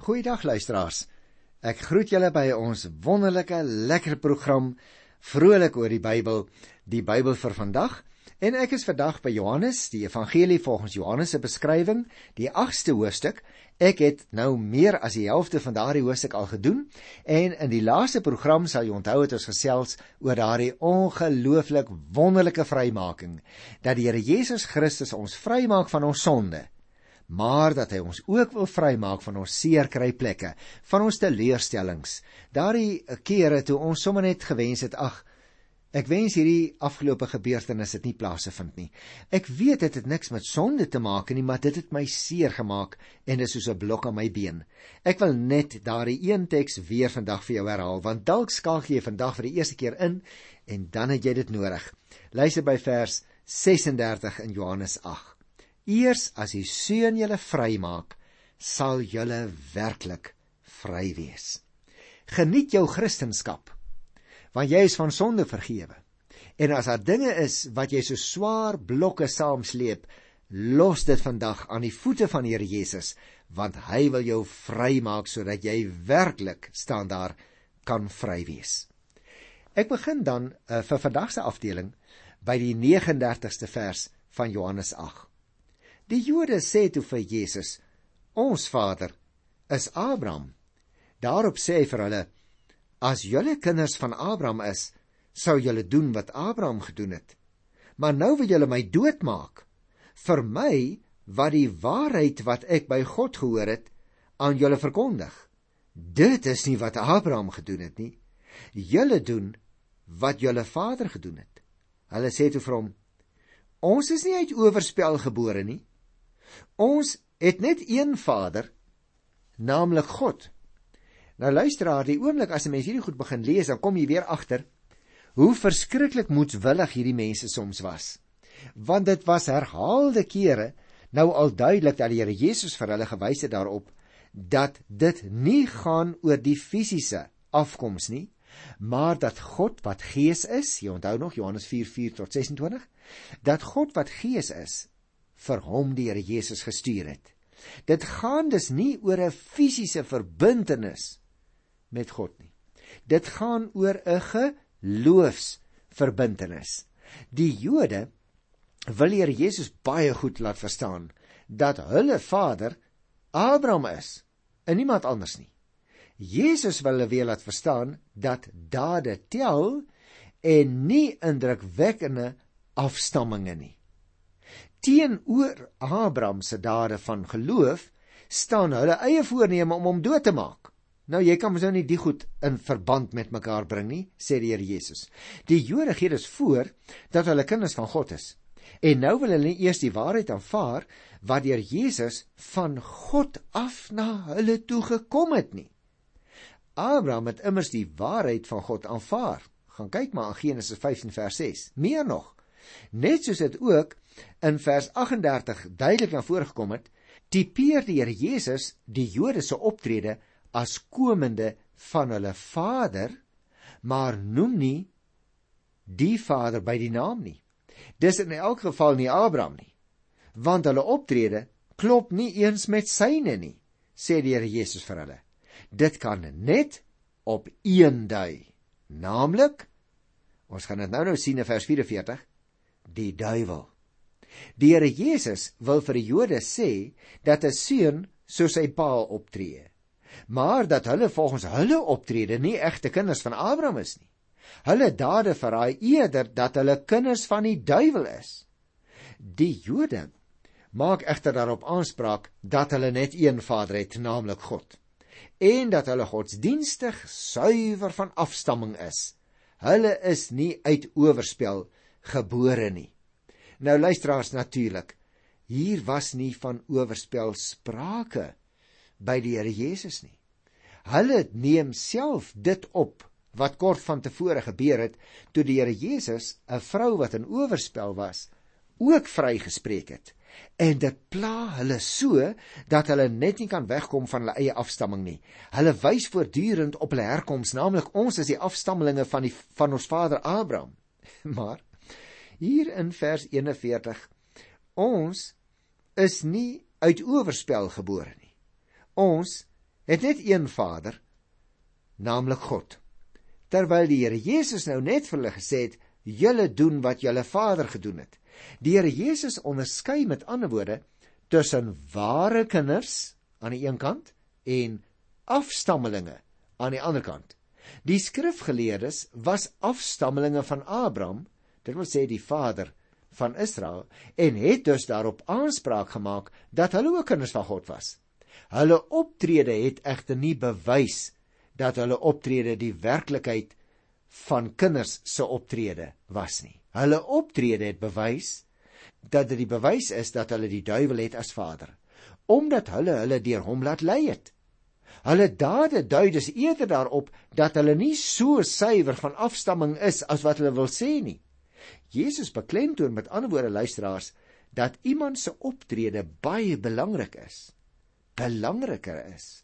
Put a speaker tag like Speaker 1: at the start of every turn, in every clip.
Speaker 1: Goeiedag luisteraars. Ek groet julle by ons wonderlike lekker program Vrolik oor die Bybel, die Bybel vir vandag. En ek is vandag by Johannes, die Evangelie volgens Johannes se beskrywing, die 8ste hoofstuk. Ek het nou meer as die helfte van daardie hoofstuk al gedoen en in die laaste program sal jy onthou het ons gesels oor daardie ongelooflik wonderlike vrymaking dat die Here Jesus Christus ons vrymaak van ons sonde maar dat hy ons ook wil vrymaak van ons seerkryplekke, van ons teleurstellings. Daardie kere toe ons sommer net gewens het, ag, ek wens hierdie afgelope gebeurtenis het nie plaasgevind nie. Ek weet dit het niks met sonde te maak nie, maar dit het my seer gemaak en dit is soos 'n blok aan my been. Ek wil net daardie een teks weer vandag vir jou herhaal, want dalk skakel jy vandag vir die eerste keer in en dan het jy dit nodig. Luister by vers 36 in Johannes 8. Eers as die Seun julle vrymaak, sal julle werklik vry wees. Geniet jou Christendom, want jy is van sonde vergewe. En as daar dinge is wat jy so swaar blokke saamsleep, los dit vandag aan die voete van Here Jesus, want hy wil jou vrymaak sodat jy werklik staan daar kan vry wees. Ek begin dan uh, vir vandag se afdeling by die 39ste vers van Johannes 8. Die Jode sê toe vir Jesus: "Ons Vader is Abraham." Daarop sê hy vir hulle: "As julle kinders van Abraham is, sou julle doen wat Abraham gedoen het. Maar nou wil julle my doodmaak vir my wat die waarheid wat ek by God gehoor het aan julle verkondig. Dit is nie wat Abraham gedoen het nie. Julle doen wat julle vader gedoen het." Hulle sê toe vir hom: "Ons is nie uit owerspel gebore nie." Ons het net een Vader, naamlik God. Nou luister haar, die oomblik as 'n mens hierdie goed begin lees, dan kom jy weer agter hoe verskriklik moedswillig hierdie mense soms was. Want dit was herhaalde kere nou al duidelik dat die Here Jesus vir hulle gewys het daarop dat dit nie gaan oor die fisiese afkoms nie, maar dat God wat Gees is, jy onthou nog Johannes 4:4 tot 26, dat God wat Gees is, vir hom die Here Jesus gestuur het. Dit gaan dus nie oor 'n fisiese verbintenis met God nie. Dit gaan oor 'n geloofsverbintenis. Die Jode wil Here Jesus baie goed laat verstaan dat hulle vader Abraham is en niemand anders nie. Jesus wil hulle weer laat verstaan dat dade tel en nie indrukwekkende afstamminge nie teenoor Abraham se dade van geloof staan hulle eie voorneme om hom dood te maak. Nou jy kan mos nou nie die goed in verband met mekaar bring nie, sê die Here Jesus. Die Jode gee dus voor dat hulle kinders van God is. En nou wil hulle eers die waarheid aanvaar wat deur Jesus van God af na hulle toe gekom het nie. Abraham het immers die waarheid van God aanvaar. Gaan kyk maar in Genesis 15 vers 6. Meer nog, net soos dit ook in vers 38 duidelik na vore gekom het, tipeer die Here Jesus die Jode se optrede as komende van hulle Vader, maar noem nie die Vader by die naam nie. Dis in elk geval nie Abraham nie, want hulle optrede klop nie eens met syne nie, sê die Here Jesus vir hulle. Dit kan net op een dui, naamlik ons gaan dit nou nou sien in vers 44, die duiwel. Die Here Jesus wil vir die Jode sê dat 'n seun soos sy pa optree, maar dat hulle volgens hulle optrede nie egte kinders van Abraham is nie. Hulle dade verraai eerder dat hulle kinders van die duiwel is. Die Jode maak egter daarop aanspraak dat hulle net een Vader het, naamlik God, en dat hulle godsdienstig suiwer van afstamming is. Hulle is nie uit owerspel gebore nie. Nou luisteraars natuurlik. Hier was nie van owerspel sprake by die Here Jesus nie. Hulle neem self dit op wat kort van tevore gebeur het toe die Here Jesus 'n vrou wat in owerspel was ook vrygespreek het. En dit pla hulle so dat hulle net nie kan wegkom van hulle eie afstamming nie. Hulle wys voortdurend op hulle herkoms, naamlik ons is die afstammelinge van die van ons vader Abraham. Maar hier in vers 41 ons is nie uit owerspel gebore nie ons het net een Vader, naamlik God. Terwyl die Here Jesus nou net vir hulle gesê het, julle doen wat julle Vader gedoen het. Die Here Jesus onderskei met ander woorde tussen ware kinders aan die een kant en afstammelinge aan die ander kant. Die skrifgeleerdes was afstammelinge van Abraham, dit wil sê die vader van Israel en het dus daarop aanspraak gemaak dat hulle ook kinders van God was. Hulle optrede het egter nie bewys dat hulle optrede die werklikheid van kinders se optrede was nie. Hulle optrede het bewys dat dit die bewys is dat hulle die duiwel het as vader, omdat hulle hulle deur hom laat lei het. Hulle dade dui dus eerder daarop dat hulle nie so suiwer van afstamming is as wat hulle wil sê nie. Jesus beklemtoon met ander woorde luisteraars dat iemand se optrede baie belangrik is. Belangriker is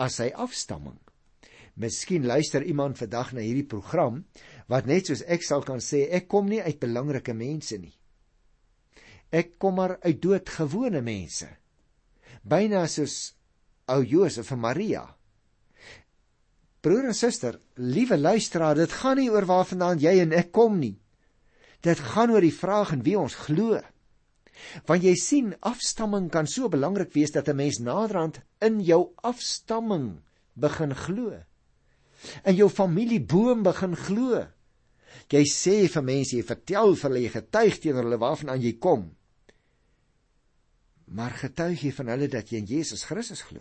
Speaker 1: as sy afstamming. Miskien luister iemand vandag na hierdie program wat net soos ek sal kan sê ek kom nie uit belangrike mense nie. Ek kom maar uit doodgewone mense. Byna soos ou Josef en Maria. Broer en suster, liewe luisteraar, dit gaan nie oor waarvandaan jy en ek kom nie. Dit gaan oor die vraag in wie ons glo. Want jy sien, afstamming kan so belangrik wees dat 'n mens naderhand in jou afstamming begin glo. In jou familieboom begin glo. Jy sê vir mense, jy vertel vir hulle, jy getuig teenoor hulle waarvandaan jy kom. Maar getuig jy van hulle dat jy in Jesus Christus glo?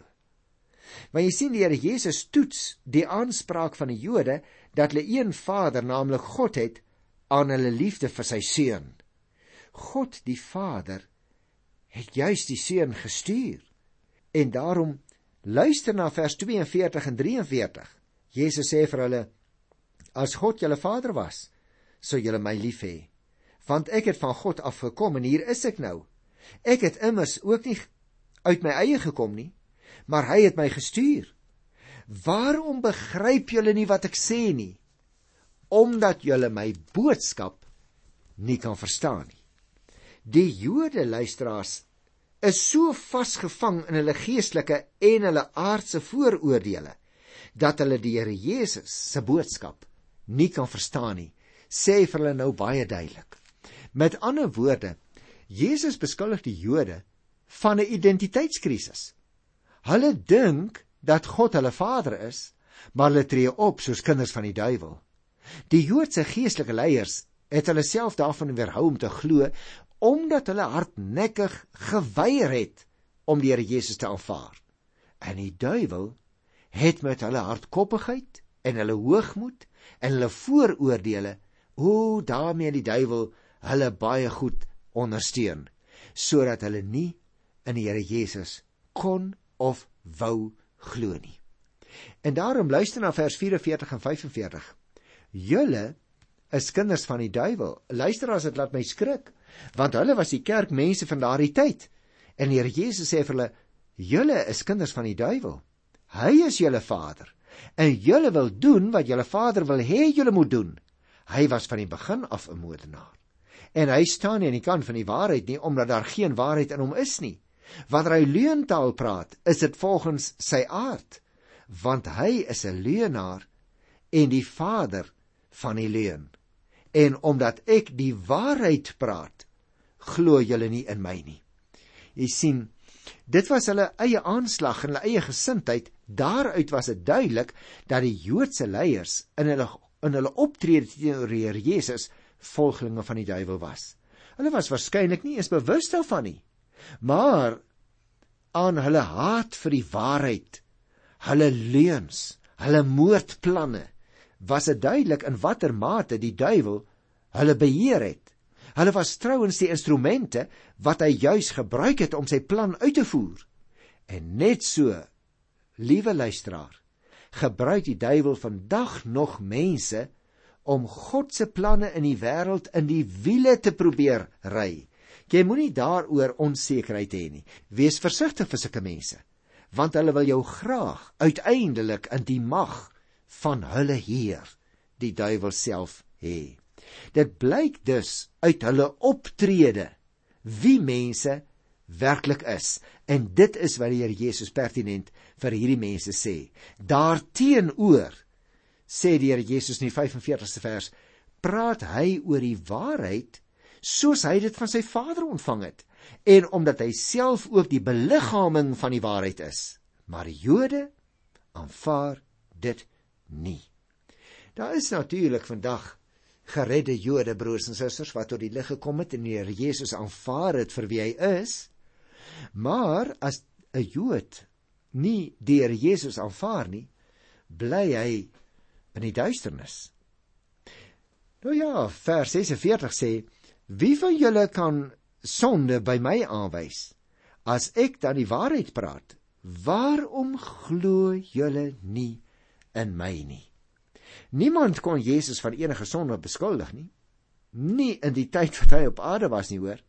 Speaker 1: Want jy sien die Here Jesus toets die aanspraak van die Jode dat hulle een Vader, naamlik God het aan hulle liefde vir sy seun. God die Vader het juis die seun gestuur. En daarom luister na vers 42 en 43. Jesus sê vir hulle: As God julle Vader was, sou julle my lief hê, want ek het van God af gekom en hier is ek nou. Ek het immers ook nie uit my eie gekom nie, maar hy het my gestuur. Waarom begryp julle nie wat ek sê nie? Omdat julle my boodskap nie kan verstaan nie. Die Jode luisteraars is so vasgevang in hulle geestelike en hulle aardse vooroordeele dat hulle die Here Jesus se boodskap nie kan verstaan nie. Sê vir hulle nou baie duidelik. Met ander woorde, Jesus beskuldig die Jode van 'n identiteitskrisis. Hulle dink dat God hulle Vader is, maar hulle tree op soos kinders van die duiwel. Die Joodse geestelike leiers het hulle self daarvan weerhou om te glo omdat hulle hardnekkig geweier het om die Here Jesus te aanvaar. En die duiwel het met hulle hardkoppigheid en hulle hoogmoed en hulle vooroordeele o daarmee die duiwel hulle baie goed ondersteun sodat hulle nie in die Here Jesus kon of wou glo nie. En daarom luister na vers 44 en 45. Julle is kinders van die duiwel. Luister as dit laat my skrik, want hulle was die kerkmense van daardie tyd. En die Here Jesus sê vir hulle: "Julle is kinders van die duiwel. Hy is julle vader. En julle wil doen wat julle vader wil hê julle moet doen. Hy was van die begin af 'n moordenaar. En hy staan nie aan die kant van die waarheid nie omdat daar geen waarheid in hom is nie. Wanneer hy leuntaal praat, is dit volgens sy aard, want hy is 'n leuenaar en die vader van die leuen. En omdat ek die waarheid praat, glo julle nie in my nie. Jy sien, dit was hulle eie aanslag en hulle eie gesindheid. Daaruit was dit duidelik dat die Joodse leiers in hulle in hulle optrede teenoor Jesus volgelinge van die duiwel was. Hulle was waarskynlik nie eens bewus daarvan nie maar aan hulle haat vir die waarheid, hulle leuns, hulle moordplanne, was dit duidelik in watter mate die duiwel hulle beheer het. Hulle was trouens die instrumente wat hy juis gebruik het om sy plan uit te voer. En net so, liewe luisteraar, gebruik die duiwel vandag nog mense om God se planne in die wêreld in die wiele te probeer ry. Jy moenie daaroor onsekerheid hê nie. Wees versigtig vir sulke mense, want hulle wil jou graag uiteindelik in die mag van hulle heer, die duiwel self hê. Dit blyk dus uit hulle optrede wie mense werklik is. En dit is wat die Here Jesus pertinent vir hierdie mense sê. Daarteenoor sê die Here Jesus in die 45ste vers, praat hy oor die waarheid soos hy dit van sy Vader ontvang het en omdat hy self ook die beliggaaming van die waarheid is. Maar die Jode aanvaar dit nie. Daar is natuurlik vandag geredde Jode broers en susters wat tot die lig gekom het en die Here Jesus aanvaar het vir wie hy is. Maar as 'n Jood nie die Here Jesus aanvaar nie, bly hy in die duisternis. Nou ja, vers 46 sê: Wie van julle kan sonde by my aanwys as ek dan die waarheid praat? Waarom glo julle nie in my nie? Niemand kon Jesus van enige sonde beskuldig nie. Nie in die tyd wat hy op aarde was nie, hoor.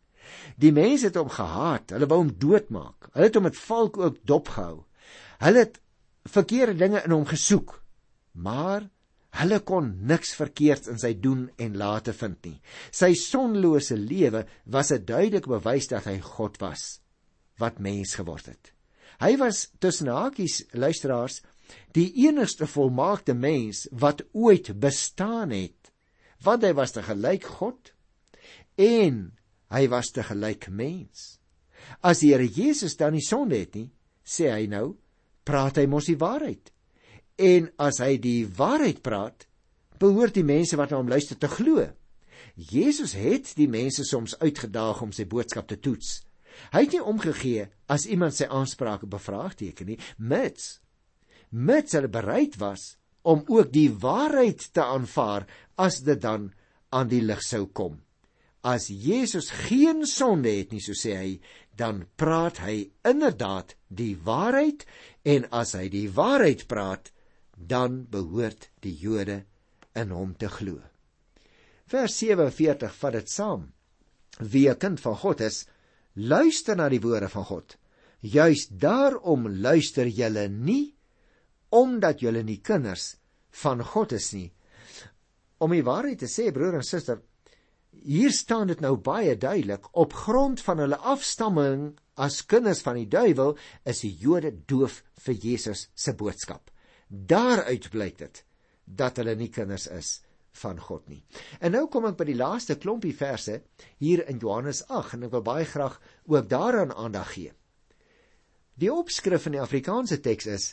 Speaker 1: Die mense het hom gehaat, hulle wou hom doodmaak. Hulle het hom met valk ook dopgehou. Hulle het verkeerde dinge in hom gesoek. Maar hulle kon niks verkeerds in sy doen en late vind nie. Sy sonlose lewe was 'n duidelike bewys dat hy God was wat mens geword het. Hy was tussen hakies luisteraars die enigste volmaakte mens wat ooit bestaan het want hy was te gelyk God en hy was te gelyk mens. As die Here Jesus dan nie sonde het nie sê hy nou praat hy mos die waarheid. En as hy die waarheid praat behoort die mense wat na hom luister te glo. Jesus het die mense soms uitgedaag om sy boodskap te toets. Hy het nie omgegee as iemand sy aansprake bevraagteken nie mits mits hulle bereid was om ook die waarheid te aanvaar as dit dan aan die lig sou kom. As Jesus geen sonde het nie, so sê hy, dan praat hy inderdaad die waarheid en as hy die waarheid praat, dan behoort die Jode in hom te glo. Vers 47 vat dit saam. Wie 'n kind van God is, luister na die woorde van God. Juis daarom luister julle nie omdat julle nie kinders van God is nie. Om die waarheid te sê, broer en suster, hier staan dit nou baie duidelik op grond van hulle afstamming as kinders van die duiwel is die Jode doof vir Jesus se boodskap. Daaruit blyk dit dat hulle nie kinders is van God nie. En nou kom ek by die laaste klompie verse hier in Johannes 8 en ek wil baie graag ook daaraan aandag gee. Die opskrif in die Afrikaanse teks is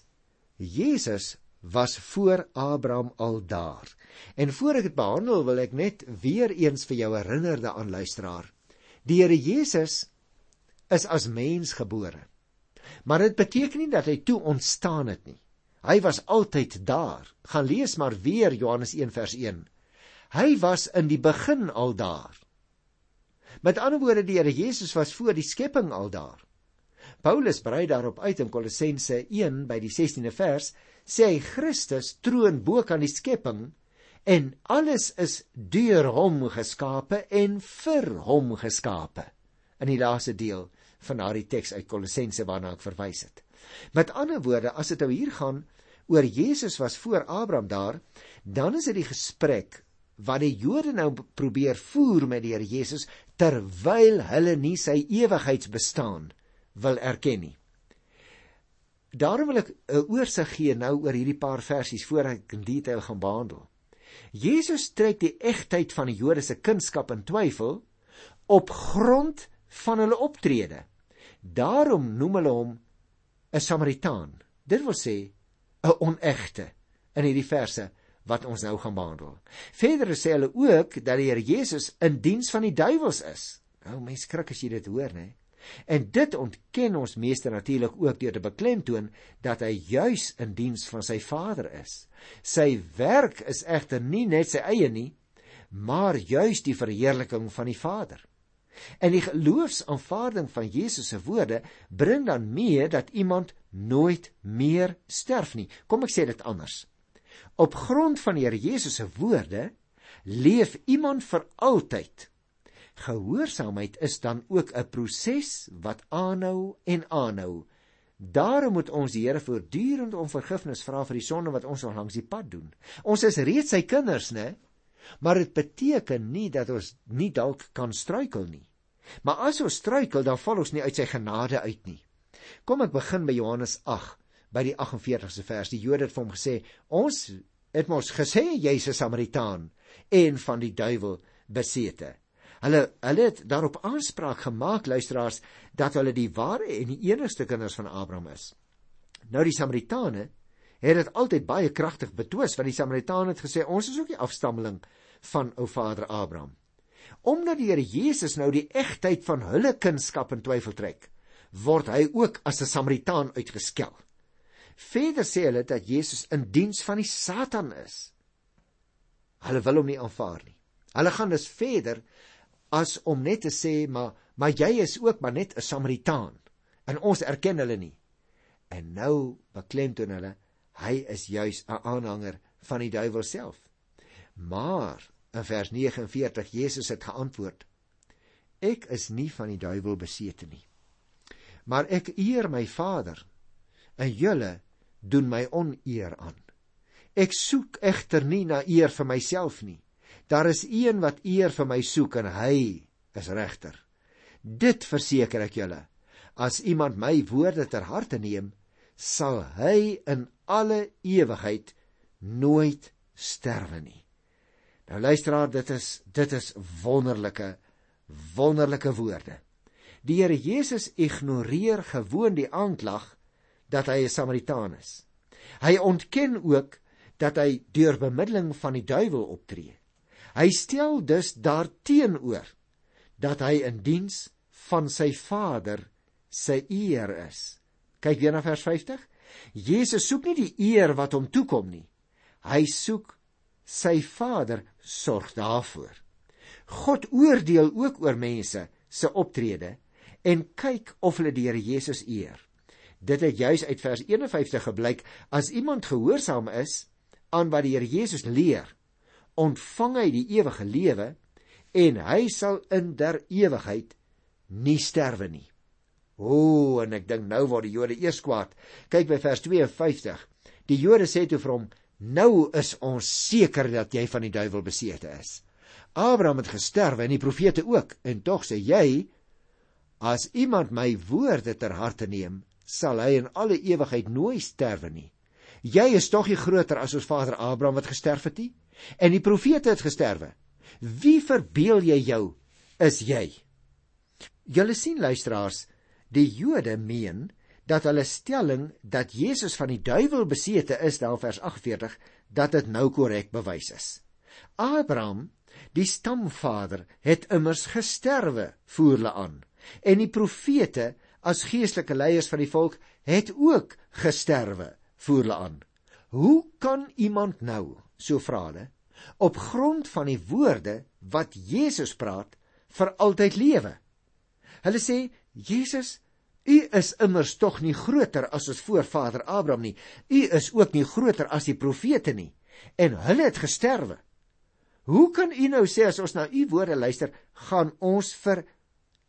Speaker 1: Jesus was voor Abraham al daar. En voor ek dit behandel, wil ek net weer eens vir jou herinner daan luisteraar. Die Here Jesus is as mens gebore. Maar dit beteken nie dat hy toe ontstaan het nie. Hy was altyd daar. Gaan lees maar weer Johannes 1 vers 1. Hy was in die begin al daar. Met ander woorde die Here Jesus was voor die skepping al daar. Paulus brei daarop uit in Kolossense 1 by die 16de vers, sê hy Christus troon bo kan die skepping en alles is deur hom geskape en vir hom geskape. In die laaste deel van daardie teks uit Kolossense waarna ek verwys het. Met ander woorde, as dit nou hier gaan oor Jesus was voor Abraham daar, dan is dit die gesprek wat die Jode nou probeer voer met die Here Jesus terwyl hulle nie sy ewigheidsbestaan wil erken nie. Daarom wil ek 'n oorsig gee nou oor hierdie paar versies voor ek in detail gaan behandel. Jesus trek die egtheid van die Jode se kunskap in twyfel op grond van hulle optrede. Daarom noem hulle hom 'n Samaritaan. Dit wil sê 'n onegte in hierdie verse wat ons nou gaan behandel. Verder sê hulle ook dat die Here Jesus in diens van die duiwels is. Nou mense skrik as jy dit hoor, né? En dit ontken ons meester natuurlik ook deur te beklemtoon dat hy juis in diens van sy Vader is. Sy werk is egter nie net sy eie nie, maar juis die verheerliking van die Vader. En die geloofsaanvaarding van Jesus se woorde bring dan mee dat iemand nooit meer sterf nie. Kom ek sê dit anders. Op grond van die Here Jesus se woorde leef iemand vir altyd Gehoorsaamheid is dan ook 'n proses wat aanhou en aanhou. Daarom moet ons die Here voortdurend om vergifnis vra vir die sonde wat ons nog langs die pad doen. Ons is reeds sy kinders, né? Maar dit beteken nie dat ons nie dalk kan struikel nie. Maar as ons struikel, dan val ons nie uit sy genade uit nie. Kom ek begin by Johannes 8 by die 48ste vers. Die Jode het vir hom gesê: "Ons het mos gesê jy's 'n Samaritaan en van die duiwel besete." Hulle hulle het daarop aanspraak gemaak luisteraars dat hulle die ware en die enigste kinders van Abraham is. Nou die Samaritane het dit altyd baie kragtig betwis want die Samaritane het gesê ons is ook die afstammeling van ou vader Abraham. Omdat die Here Jesus nou die egtheid van hulle kunskap in twyfel trek, word hy ook as 'n Samaritaan uitgeskel. Verder sê hulle dat Jesus in diens van die Satan is. Hulle wil hom nie aanvaar nie. Hulle gaan dus verder as om net te sê maar maar jy is ook maar net 'n Samaritaan en ons erken hulle nie. En nou beklemtoon hulle hy is juis 'n aanhanger van die duiwel self. Maar in vers 49 Jesus het geantwoord: Ek is nie van die duiwel besete nie. Maar ek eer my Vader en julle doen my oneer aan. Ek soek egter nie na eer vir myself nie. Daar is een wat eer vir my soek en hy is regter. Dit verseker ek julle. As iemand my woorde ter harte neem, sal hy in alle ewigheid nooit sterwe nie. Nou luisteraar, dit is dit is wonderlike wonderlike woorde. Die Here Jesus ignoreer gewoon die aanklag dat hy 'n Samaritaan is. Hy ontken ook dat hy deur bemiddeling van die duiwel optree. Hy stel dus daarteenoor dat hy in diens van sy Vader se eer is. Kyk weer na vers 50. Jesus soek nie die eer wat hom toekom nie. Hy soek sy Vader sorg daarvoor. God oordeel ook oor mense se optrede en kyk of hulle die Here Jesus eer. Dit het juis uit vers 51 gebleik as iemand gehoorsaam is aan wat die Here Jesus leer, ontvang hy die ewige lewe en hy sal in der ewigheid nie sterwe nie. O, en ek dink nou word die Jode eers kwaad. Kyk by vers 52. Die Jode sê toe vir hom: "Nou is ons seker dat jy van die duiwel besete is. Abraham het gesterwe en die profete ook, en tog sê jy: As iemand my woorde ter harte neem, sal hy in alle ewigheid nooit sterwe nie. Jy is tog nie groter as ons vader Abraham wat gesterf het nie en die profete het gesterwe. Wie verbeel jy jou is jy? Julle sien luisteraars, die Jode meen dat hulle stelling dat Jesus van die duiwel besete is, daar vers 48, dat dit nou korrek bewys is. Abraham, die stamvader, het immers gesterwe, voer hulle aan. En die profete as geestelike leiers van die volk het ook gesterwe, voer hulle aan. Hoe kan iemand nou, so vra hulle, op grond van die woorde wat Jesus praat, vir altyd lewe? Hulle sê, Jesus, u is immers tog nie groter as ons voorvader Abraham nie. U is ook nie groter as die profete nie. En hulle het gesterwe. Hoe kan u nou sê as ons na u woorde luister, gaan ons vir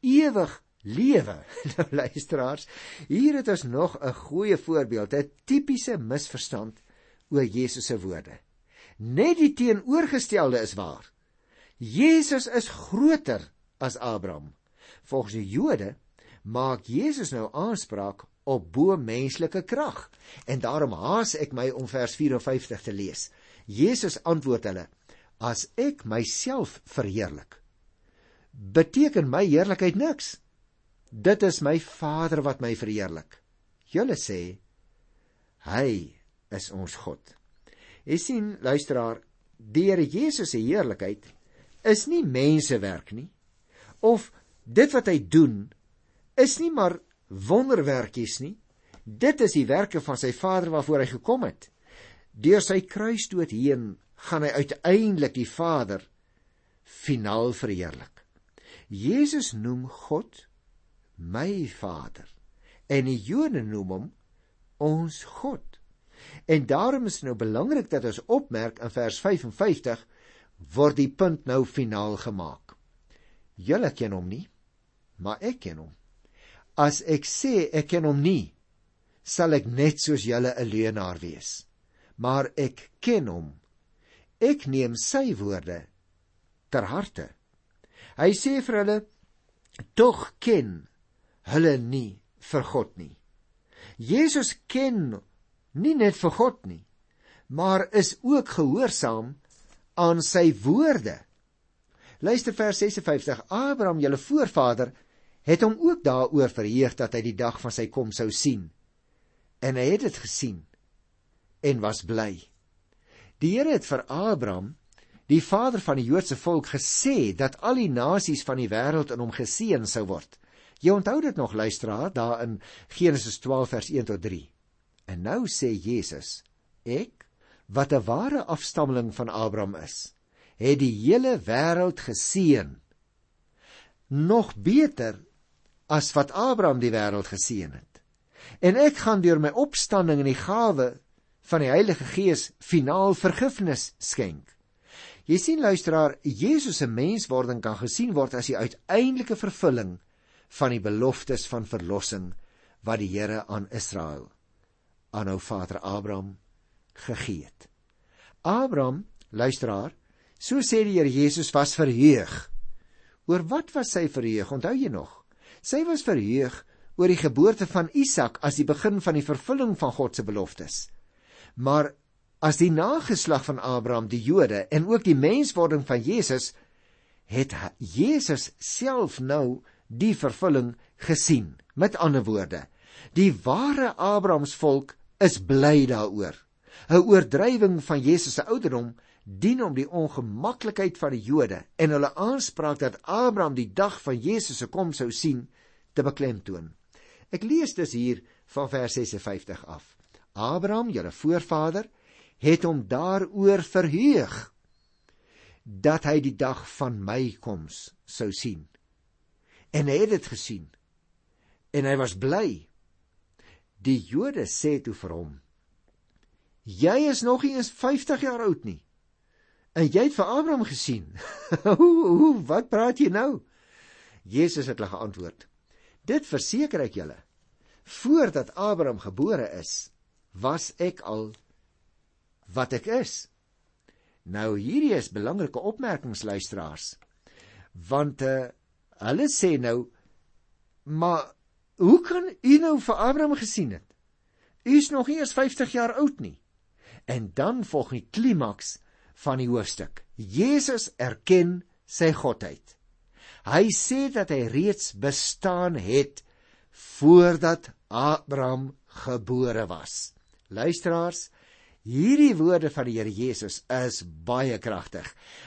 Speaker 1: ewig lewe. Nou luisteraars, hier het ons nog 'n goeie voorbeeld, 'n tipiese misverstand oor Jesus se woorde. Net die teenoorgestelde is waar. Jesus is groter as Abraham. Volgens die Jode maak Jesus nou aanspraak op bo menslike krag. En daarom haas ek my om vers 54 te lees. Jesus antwoord hulle: As ek myself verheerlik, beteken my heerlikheid niks. Dit is my Vader wat my verheerlik. Julle sê hy is ons God. Jy sien, luisteraar, die Here Jesus se heerlikheid is nie mensewerk nie. Of dit wat hy doen is nie maar wonderwerkies nie. Dit is die werke van sy Vader waarvoor hy gekom het. Deur sy kruisdood heen gaan hy uiteindelik die Vader finaal verheerlik. Jesus noem God my Vader. En die Jode noem hom ons God. En daarom is nou belangrik dat ons opmerk in vers 55 word die punt nou finaal gemaak. Julle ken hom nie, maar ek ken hom. As ek sê ek ken hom nie, sal ek net soos julle 'n leienaar wees. Maar ek ken hom. Ek neem sy woorde ter harte. Hy sê vir hulle Tog ken hulle nie vir God nie. Jesus ken nie net vir God nie, maar is ook gehoorsaam aan sy woorde. Luister vers 56. Abraham, julle voorvader, het hom ook daaroor verheug dat hy die dag van sy kom sou sien. En hy het dit gesien en was bly. Die Here het vir Abraham, die vader van die Joodse volk, gesê dat al die nasies van die wêreld in hom geseën sou word. Jy onthou dit nog luisteraar daar in Genesis 12 vers 1 tot 3. En nou sê Jesus, ek wat 'n ware afstammeling van Abraham is, het die hele wêreld geseën. Nog beter as wat Abraham die wêreld geseën het. En ek gaan deur my opstanding en die gawe van die Heilige Gees finaal vergifnis skenk. Jy sien luisteraar, Jesus se menswording kan gesien word as die uiteindelike vervulling van die beloftes van verlossing wat die Here aan Israel aan ou vader Abraham gegee het. Abraham, luisteraar, so sê die Here Jesus was verheug. Oor wat was sy verheug? Onthou jy nog? Sy was verheug oor die geboorte van Isak as die begin van die vervulling van God se beloftes. Maar as die nageslag van Abraham, die Jode en ook die menswording van Jesus, het Jesus self nou die vervulling gesien. Met ander woorde, die ware Abrahamsvolk is bly daaroor. 'n Oordrywing van Jesus se ouderdom dien om die ongemaklikheid van die Jode en hulle aanspraak dat Abraham die dag van Jesus se koms sou sien te beklemtoon. Ek lees dus hier van vers 56 af. Abraham, julle voorvader, het hom daaroor verheug dat hy die dag van my koms sou sien. En hy het dit gesien. En hy was bly. Die Jode sê toe vir hom: "Jy is nog nie eens 50 jaar oud nie. En jy het vir Abraham gesien. hoe hoe wat praat jy nou?" Jesus het hulle geantwoord: Dit verseker ek julle. Voordat Abraham gebore is, was ek al wat ek is. Nou hierdie is belangrike opmerkings luisteraars. Want uh, hulle sê nou maar hoe kan u nou vir Abraham gesien het? U is nog nie eens 50 jaar oud nie. En dan volg die klimaks van die hoofstuk. Jesus erken sy godheid. Hy sê dat hy reeds bestaan het voordat Abraham gebore was. Luisteraars, hierdie woorde van die Here Jesus is baie kragtig.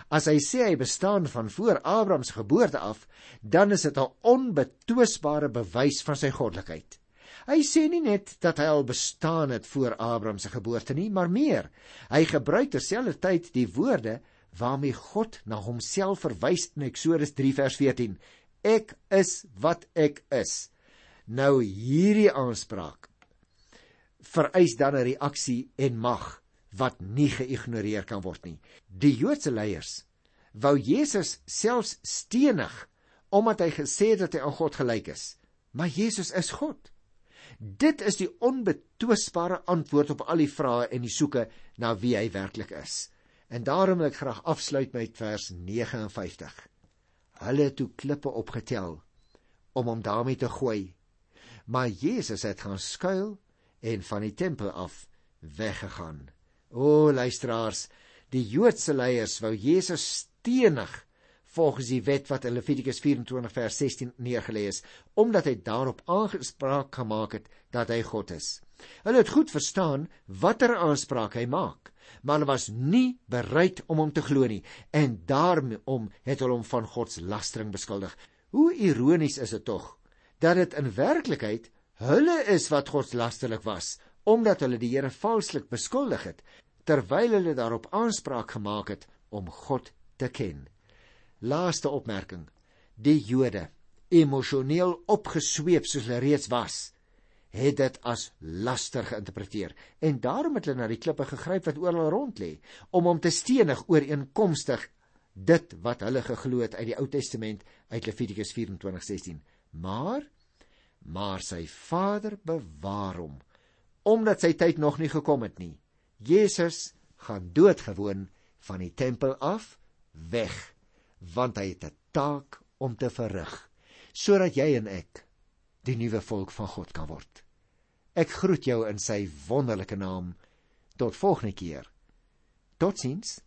Speaker 1: As hy sê hy bestaan van voor Abraham se geboorte af, dan is dit 'n onbetwisbare bewys van sy goddelikheid. Hy sê nie net dat hy al bestaan het voor Abraham se geboorte nie, maar meer. Hy gebruik terselfdertyd die woorde waarmee God na homself verwys in Eksodus 3 vers 14. Ek is wat ek is. Nou hierdie aanspraak vereis dan 'n reaksie en mag wat nie geïgnoreer kan word nie. Die Joodse leiers wou Jesus selfs stenig omdat hy gesê het dat hy aan God gelyk is. Maar Jesus is God. Dit is die onbetwisbare antwoord op al die vrae en die soeke na wie hy werklik is. En daarom wil ek graag afsluit met vers 59. Hulle het toe klippe opgetel om hom daarmee te gooi. Maar Jesus het gaan skuil en van die tempel af weggegaan. O luisteraars, die Joodse leiers wou Jesus stenig volgens die wet wat in Levitikus 24 vers 16 neergelê is, omdat hy daarop aangespraak gemaak het dat hy God is. Hulle het goed verstaan watter aanspraak hy maak maar hulle was nie bereid om hom te glo nie en daarom het hulle hom van God se lastering beskuldig. Hoe ironies is dit tog dat dit in werklikheid hulle is wat God lasterlik was omdat hulle die Here valslik beskuldig het terwyl hulle daarop aanspraak gemaak het om God te ken. Laaste opmerking. Die Jode, emosioneel opgesweep soos hulle reeds was, het dit as laster geïnterpreteer en daarom het hulle na die klippe gegryp wat oral rond lê om hom te stenig ooreenkomstig dit wat hulle geglo het uit die Ou Testament uit Levitikus 24:16 maar maar sy vader bewaar hom omdat sy tyd nog nie gekom het nie Jesus gaan doodgewoon van die tempel af weg want hy het 'n taak om te verrig sodat jy en ek die nuwe volk van God kan word. Ek groet jou in sy wonderlike naam. Tot volgende keer. Totsiens.